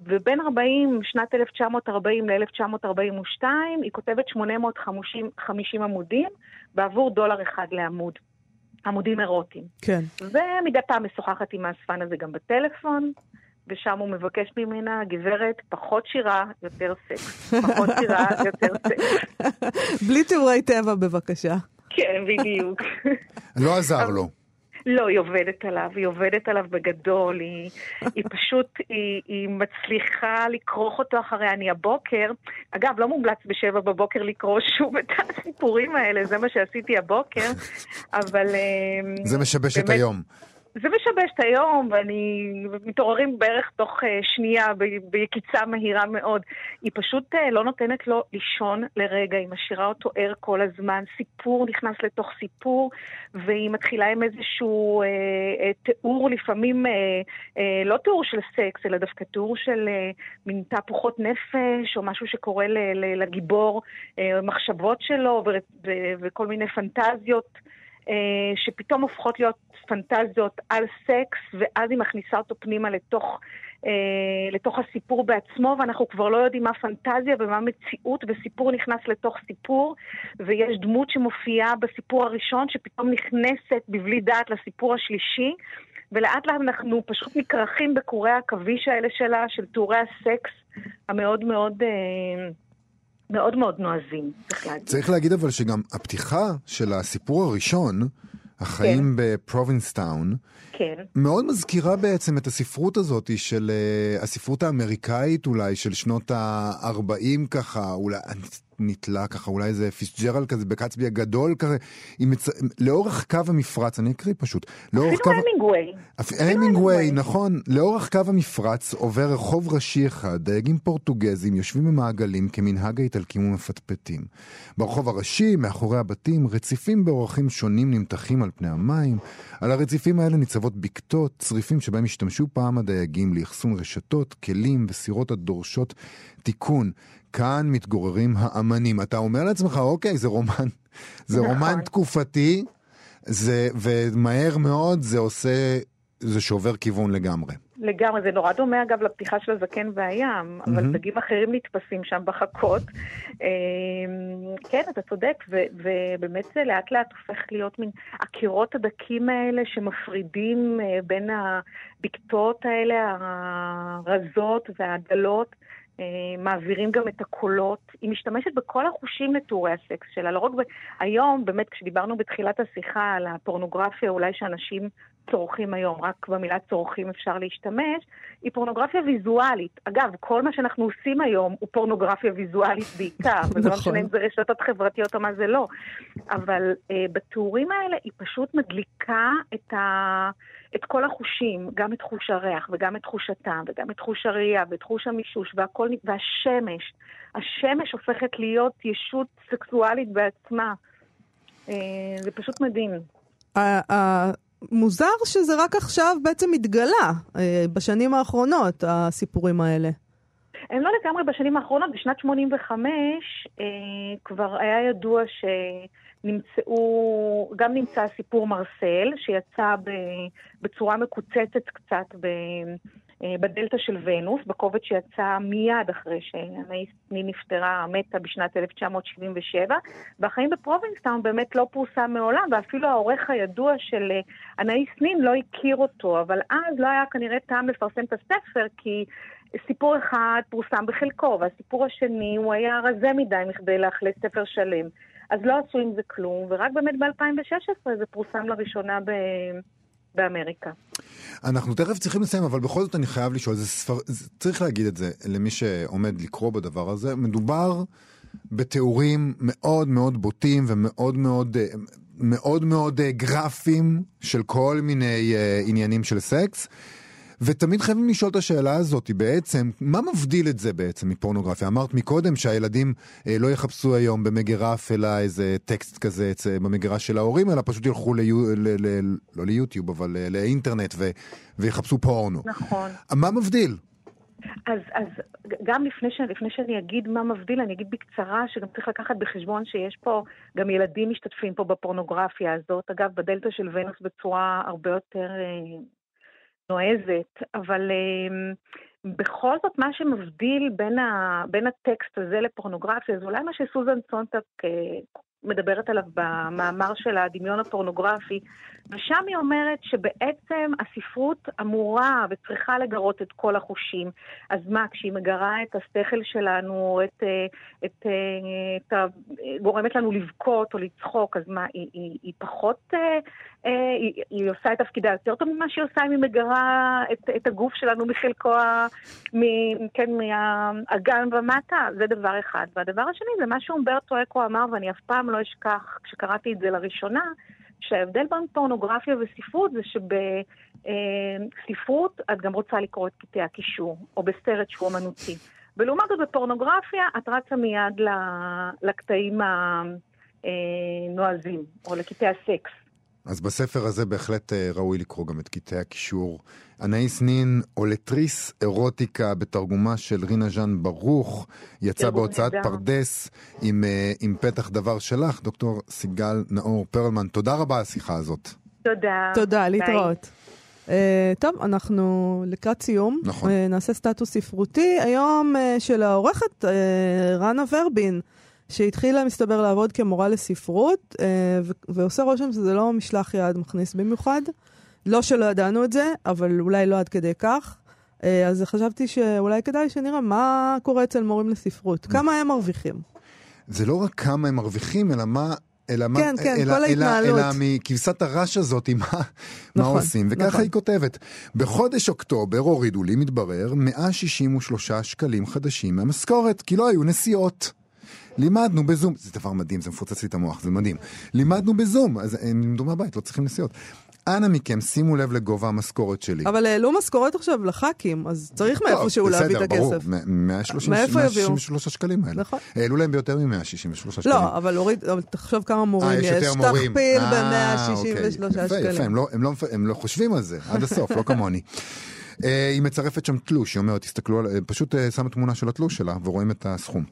ובין 40, שנת 1940 ל-1942 היא כותבת 850 עמודים בעבור דולר אחד לעמוד. עמודים אירוטיים.
כן.
ומדי פעם משוחחת עם האספן הזה גם בטלפון, ושם הוא מבקש ממנה, גברת, פחות שירה, יותר סקס. פחות שירה, יותר סקס.
בלי תיאורי טבע, בבקשה.
כן, בדיוק.
לא עזר לו.
לא, היא עובדת עליו, היא עובדת עליו בגדול, היא, היא פשוט, היא, היא מצליחה לכרוך אותו אחרי אני הבוקר. אגב, לא מומלץ בשבע בבוקר לקרוא שוב את הסיפורים האלה, זה מה שעשיתי הבוקר, אבל...
זה משבש באמת, את היום.
זה משבש את היום, ואני... מתעוררים בערך תוך uh, שנייה. ביקיצה מהירה מאוד. היא פשוט uh, לא נותנת לו לישון לרגע, היא משאירה אותו ער כל הזמן. סיפור נכנס לתוך סיפור, והיא מתחילה עם איזשהו uh, תיאור, לפעמים uh, uh, לא תיאור של סקס, אלא דווקא תיאור של uh, מין תהפוכות נפש, או משהו שקורה ל... ל... לגיבור, uh, מחשבות שלו, ו... ו... וכל מיני פנטזיות. שפתאום הופכות להיות פנטזיות על סקס, ואז היא מכניסה אותו פנימה לתוך, אה, לתוך הסיפור בעצמו, ואנחנו כבר לא יודעים מה פנטזיה ומה מציאות, וסיפור נכנס לתוך סיפור, ויש דמות שמופיעה בסיפור הראשון, שפתאום נכנסת בבלי דעת לסיפור השלישי. ולאט לאט אנחנו פשוט נכרכים בקורי העכביש האלה שלה, של תיאורי הסקס המאוד מאוד... אה, מאוד מאוד נועזים, צריך להגיד.
צריך להגיד אבל שגם הפתיחה של הסיפור הראשון, החיים כן. בפרובינסטאון,
כן.
מאוד מזכירה בעצם את הספרות הזאת של uh, הספרות האמריקאית אולי, של שנות ה-40 ככה, אולי, נתלה ככה, אולי איזה פיסג'רל כזה בקצבי הגדול כזה, מצ... לאורך קו המפרץ, אני אקריא פשוט.
אפילו קו... המינגווי.
המינגווי, נכון. לאורך קו המפרץ עובר רחוב ראשי אחד, דייגים פורטוגזים יושבים במעגלים כמנהג האיטלקים ומפטפטים. ברחוב הראשי, מאחורי הבתים, רציפים באורחים שונים נמתחים על פני המים. על הרציפים האלה ניצבות בקתות, צריפים שבהם השתמשו פעם הדייגים לאחסון רשתות, כלים וסירות הדורשות תיקון. כאן מתגוררים האמנים. אתה אומר לעצמך, אוקיי, זה רומן, זה נכון. רומן תקופתי, זה, ומהר מאוד זה עושה, זה שובר כיוון לגמרי.
לגמרי, זה נורא דומה אגב לפתיחה של הזקן והים, mm-hmm. אבל דגים אחרים נתפסים שם בחכות. אמ, כן, אתה צודק, ו- ובאמת זה לאט לאט הופך להיות מין הקירות הדקים האלה שמפרידים אה, בין הבקתות האלה, הרזות והדלות. אה, מעבירים גם את הקולות. היא משתמשת בכל החושים לתיאורי הסקס שלה, לא רק ב... היום, באמת, כשדיברנו בתחילת השיחה על הפורנוגרפיה אולי שאנשים צורכים היום, רק במילה צורכים אפשר להשתמש, היא פורנוגרפיה ויזואלית. אגב, כל מה שאנחנו עושים היום הוא פורנוגרפיה ויזואלית בעיקר, וזה לא משנה אם זה רשתות חברתיות או מה זה לא. אבל uh, בתיאורים האלה היא פשוט מדליקה את, ה, את כל החושים, גם את חוש הריח וגם את תחוש הטעם וגם את תחוש הראייה ואת תחוש המישוש והכל, והשמש. השמש הופכת להיות ישות סקסואלית בעצמה. אה, זה פשוט מדהים.
מוזר שזה רק עכשיו בעצם התגלה, אה, בשנים האחרונות, הסיפורים האלה.
הם לא לגמרי בשנים האחרונות, בשנת 85 אה, כבר היה ידוע שנמצאו, גם נמצא סיפור מרסל, שיצא בצורה מקוצצת קצת ב, אה, בדלתא של ונוס, בקובץ שיצא מיד אחרי שאנאיס נפטרה, מתה בשנת 1977, והחיים בפרובינגסטאון באמת לא פורסם מעולם, ואפילו העורך הידוע של אה, אנאיס נין לא הכיר אותו, אבל אז לא היה כנראה טעם לפרסם את הספר, כי סיפור אחד פורסם בחלקו, והסיפור השני הוא היה רזה מדי מכדי לאכלס ספר שלם. אז לא עשו עם זה כלום, ורק באמת ב-2016 זה פורסם לראשונה ב... באמריקה.
אנחנו תכף צריכים לסיים, אבל בכל זאת אני חייב לשאול, זה ספר... צריך להגיד את זה למי שעומד לקרוא בדבר הזה, מדובר בתיאורים מאוד מאוד בוטים ומאוד מאוד מאוד מאוד גרפיים של כל מיני uh, עניינים של סקס. ותמיד חייבים לשאול את השאלה הזאת בעצם, מה מבדיל את זה בעצם מפורנוגרפיה? אמרת מקודם שהילדים אה, לא יחפשו היום במגירה אפלה איזה טקסט כזה אצל, במגירה של ההורים, אלא פשוט ילכו ליו, ל, ל, לא ליוטיוב, אבל אה, לאינטרנט ו, ויחפשו פורנו.
נכון.
מה מבדיל?
אז, אז גם לפני, ש, לפני שאני אגיד מה מבדיל, אני אגיד בקצרה שגם צריך לקחת בחשבון שיש פה, גם ילדים משתתפים פה בפורנוגרפיה הזאת. אגב, בדלתא של ונוס בצורה הרבה יותר אה, נועזת, אבל um, בכל זאת מה שמבדיל בין, ה, בין הטקסט הזה לפורנוגרפיה זה אולי מה שסוזן סונטק uh, מדברת עליו במאמר של הדמיון הפורנוגרפי, ושם היא אומרת שבעצם הספרות אמורה וצריכה לגרות את כל החושים. אז מה, כשהיא מגרה את השכל שלנו, את, אה, את, את, אה, את, ה... גורמת לנו לבכות או לצחוק, אז מה, היא, היא, היא פחות, אה, היא, היא עושה את תפקידה יותר טוב ממה שהיא עושה אם היא מגרה את, את הגוף שלנו מחלקו, מ, כן, מהאגן ומטה? זה דבר אחד. והדבר השני זה מה שאומברטו אקו אמר, ואני אף פעם לא אשכח, כשקראתי את זה לראשונה, שההבדל בין פורנוגרפיה וספרות זה שבספרות את גם רוצה לקרוא את קטעי הקישור, או בסרט שהוא אמנותי. ולעומת זאת בפורנוגרפיה את רצה מיד לקטעים הנועזים, או לקטעי הסקס.
אז בספר הזה בהחלט אה, ראוי לקרוא גם את קטעי הקישור. אנאיס נין, אולטריס אירוטיקה בתרגומה של רינה ז'אן ברוך, יצא בהוצאת פרדס עם, אה, עם פתח דבר שלך, דוקטור סיגל נאור פרלמן. תודה רבה על השיחה הזאת.
תודה.
תודה, להתראות. אה, טוב, אנחנו לקראת סיום.
נכון. אה,
נעשה סטטוס ספרותי. היום אה, של העורכת, אה, רנה ורבין. שהתחילה, מסתבר, לעבוד כמורה לספרות, אה, ועושה רושם שזה לא משלח יד מכניס במיוחד. לא שלא ידענו את זה, אבל אולי לא עד כדי כך. אה, אז חשבתי שאולי כדאי שנראה מה קורה אצל מורים לספרות. כמה הם מרוויחים.
זה לא רק כמה הם מרוויחים, אלא מה... אלא מה,
כן, כן,
אלא,
כל.
אלא, אלא מכבשת הרש הזאת, מה, נכון, מה עושים. וככה
נכון.
היא כותבת, בחודש אוקטובר הורידו לי, מתברר, 163 שקלים חדשים מהמשכורת, כי לא היו נסיעות. לימדנו בזום, זה דבר מדהים, זה מפוצץ לי את המוח, זה מדהים. לימדנו בזום, אז הם לימדו מהבית, לא צריכים נסיעות. אנא מכם, שימו לב לגובה המשכורת שלי.
אבל העלו משכורת עכשיו לח"כים, אז צריך מאיפשהו להביא את הכסף.
בסדר, ברור, 133 שקלים האלה.
נכון.
העלו להם ביותר מ-163 שקלים.
לא, אבל אוריד, אבל תחשוב כמה מורים
אה,
יש.
יש יותר מורים.
תכפיל
אה,
ב-163
אוקיי.
שקלים.
יפה, הם לא, לא, לא חושבים על זה עד הסוף, לא כמוני. אה, היא מצרפת שם תלוש, היא אומרת, תסתכלו על... פשוט אה, שמה תמונה של התלוש שלה ורואים את הסכום.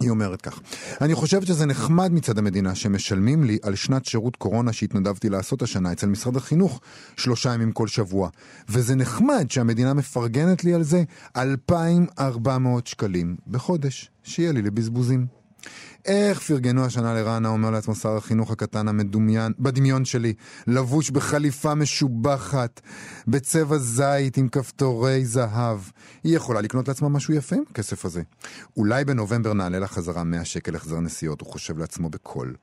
היא אומרת כך, אני חושבת שזה נחמד מצד המדינה שמשלמים לי על שנת שירות קורונה שהתנדבתי לעשות השנה אצל משרד החינוך שלושה ימים כל שבוע. וזה נחמד שהמדינה מפרגנת לי על זה 2,400 שקלים בחודש, שיהיה לי לבזבוזים. איך פרגנו השנה לרנה, אומר לעצמו שר החינוך הקטן המדומיין, בדמיון שלי, לבוש בחליפה משובחת, בצבע זית עם כפתורי זהב. היא יכולה לקנות לעצמה משהו יפה עם הכסף הזה. אולי בנובמבר נעלה לה חזרה 100 שקל החזר נסיעות, הוא חושב לעצמו בקול.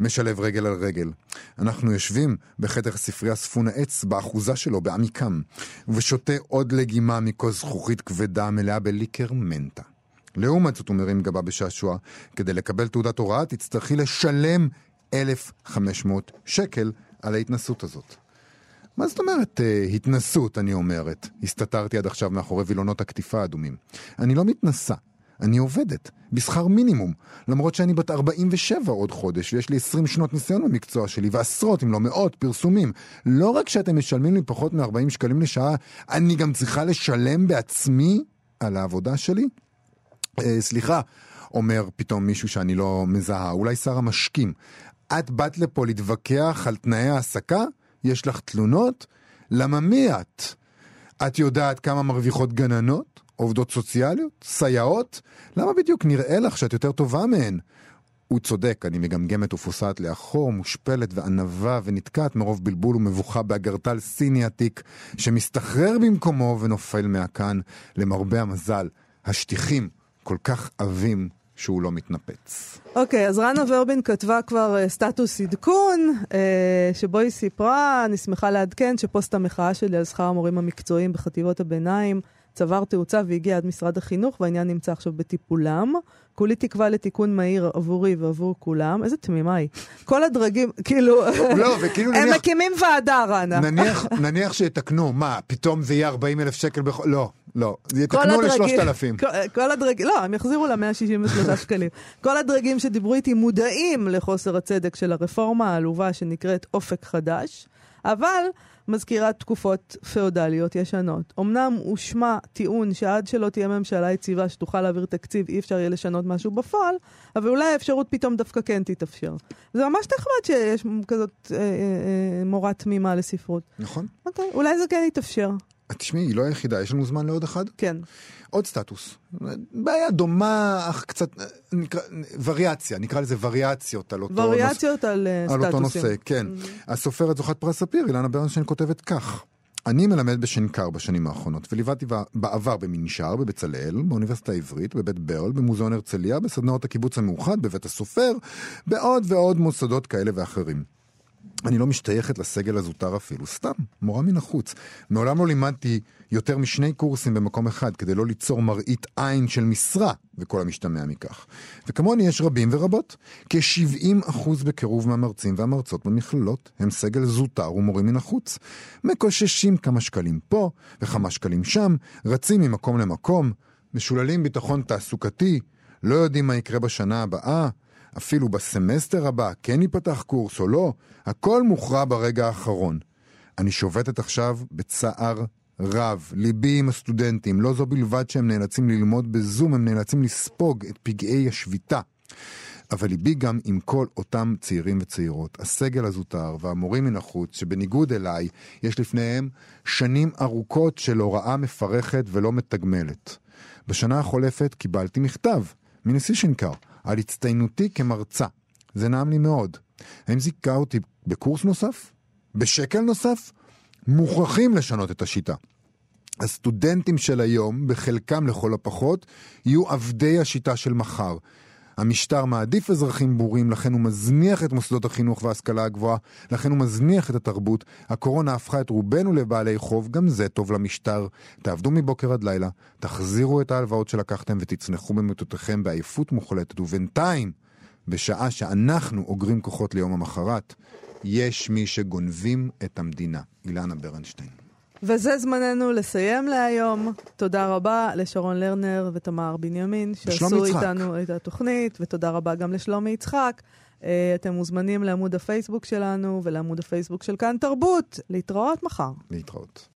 משלב רגל על רגל. אנחנו יושבים בחדר ספרייה ספון העץ באחוזה שלו, בעמיקם, ושותה עוד לגימה מכוס זכוכית כבדה מלאה בליקר מנטה. לעומת זאת, הוא מרים גבה בשעשוע, כדי לקבל תעודת הוראה תצטרכי לשלם 1,500 שקל על ההתנסות הזאת. מה זאת אומרת אה, התנסות, אני אומרת? הסתתרתי עד עכשיו מאחורי וילונות הקטיפה האדומים. אני לא מתנסה, אני עובדת, בשכר מינימום, למרות שאני בת 47 עוד חודש, ויש לי 20 שנות ניסיון במקצוע שלי, ועשרות, אם לא מאות, פרסומים. לא רק שאתם משלמים לי פחות מ-40 שקלים לשעה, אני גם צריכה לשלם בעצמי על העבודה שלי? אה, סליחה, אומר פתאום מישהו שאני לא מזהה, אולי שר המשקים. את באת לפה להתווכח על תנאי העסקה? יש לך תלונות? למה מי את? את יודעת כמה מרוויחות גננות? עובדות סוציאליות? סייעות? למה בדיוק נראה לך שאת יותר טובה מהן? הוא צודק, אני מגמגמת ופוסעת לאחור, מושפלת וענווה ונתקעת מרוב בלבול ומבוכה באגרטל סיני עתיק, שמסתחרר במקומו ונופל מהכאן. למרבה המזל, השטיחים כל כך עבים שהוא לא מתנפץ.
אוקיי, אז רנה ורבין כתבה כבר uh, סטטוס עדכון, uh, שבו היא סיפרה, אני שמחה לעדכן שפוסט המחאה שלי על שכר המורים המקצועיים בחטיבות הביניים צבר תאוצה והגיע עד משרד החינוך, והעניין נמצא עכשיו בטיפולם. כולי תקווה לתיקון מהיר עבורי ועבור כולם. איזה תמימה היא. כל הדרגים, כאילו...
לא, וכאילו
הם
נניח...
מקימים ועדה, רנה.
נניח, נניח שיתקנו, מה, פתאום זה יהיה 40 אלף שקל בכל... לא, לא. יתקנו
הדרגים-
לשלושת אלפים.
כל- כל הדרגים, לא, הם יחזירו ל-163 שקלים. כל הדרגים שדיברו איתי מודעים לחוסר הצדק של הרפורמה העלובה שנקראת אופק חדש, אבל מזכירת תקופות פאודליות ישנות. אמנם הושמע טיעון שעד שלא תהיה ממשלה יציבה שתוכל להעביר תקציב, אי אפשר יהיה לשנות משהו בפועל, אבל אולי האפשרות פתאום דווקא כן תתאפשר. זה ממש נחמד שיש כזאת אה, אה, אה, מורה תמימה לספרות.
נכון.
אוקיי, אולי זה כן יתאפשר.
תשמעי, היא לא היחידה, יש לנו זמן לעוד אחד?
כן.
עוד סטטוס. בעיה דומה, אך קצת, נקרא, וריאציה, נקרא לזה וריאציות על אותו נושא.
וריאציות על אה,
על
סטטוסים.
אותו נושא, כן. הסופרת זוכת פרס ספיר, אילנה ברנשטיין, כותבת כך: אני מלמד בשנקר בשנים האחרונות, וליוויתי בעבר במנשר, בבצלאל, באוניברסיטה העברית, בבית ברל, במוזיאון הרצליה, בסדנאות הקיבוץ המאוחד, בבית הסופר, בעוד ועוד מוסדות כאלה ואחרים. אני לא משתייכת לסגל הזוטר אפילו, סתם, מורה מן החוץ. מעולם לא לימדתי יותר משני קורסים במקום אחד, כדי לא ליצור מראית עין של משרה, וכל המשתמע מכך. וכמוני יש רבים ורבות. כ-70% בקירוב מהמרצים והמרצות במכללות הם סגל זוטר ומורים מן החוץ. מקוששים כמה שקלים פה וכמה שקלים שם, רצים ממקום למקום, משוללים ביטחון תעסוקתי, לא יודעים מה יקרה בשנה הבאה, אפילו בסמסטר הבא כן ייפתח קורס או לא, הכל מוכרע ברגע האחרון. אני שובתת עכשיו בצער רב, ליבי עם הסטודנטים, לא זו בלבד שהם נאלצים ללמוד בזום, הם נאלצים לספוג את פגעי השביתה. אבל ליבי גם עם כל אותם צעירים וצעירות, הסגל הזוטר והמורים מן החוץ, שבניגוד אליי, יש לפניהם שנים ארוכות של הוראה מפרכת ולא מתגמלת. בשנה החולפת קיבלתי מכתב מנשיא שנקר על הצטיינותי כמרצה. זה נעם לי מאוד. האם זיכה אותי בקורס נוסף? בשקל נוסף? מוכרחים לשנות את השיטה. הסטודנטים של היום, בחלקם לכל הפחות, יהיו עבדי השיטה של מחר. המשטר מעדיף אזרחים בורים, לכן הוא מזניח את מוסדות החינוך וההשכלה הגבוהה, לכן הוא מזניח את התרבות. הקורונה הפכה את רובנו לבעלי חוב, גם זה טוב למשטר. תעבדו מבוקר עד לילה, תחזירו את ההלוואות שלקחתם ותצנחו במיטותיכם בעייפות מוחלטת, ובינתיים, בשעה שאנחנו אוגרים כוחות ליום המחרת, יש מי שגונבים את המדינה. אילנה ברנשטיין.
וזה זמננו לסיים להיום. תודה רבה לשרון לרנר ותמר בנימין, שעשו. איתנו את התוכנית, ותודה רבה גם לשלומי יצחק. אה, אתם מוזמנים לעמוד הפייסבוק שלנו ולעמוד הפייסבוק של כאן תרבות. להתראות מחר.
להתראות.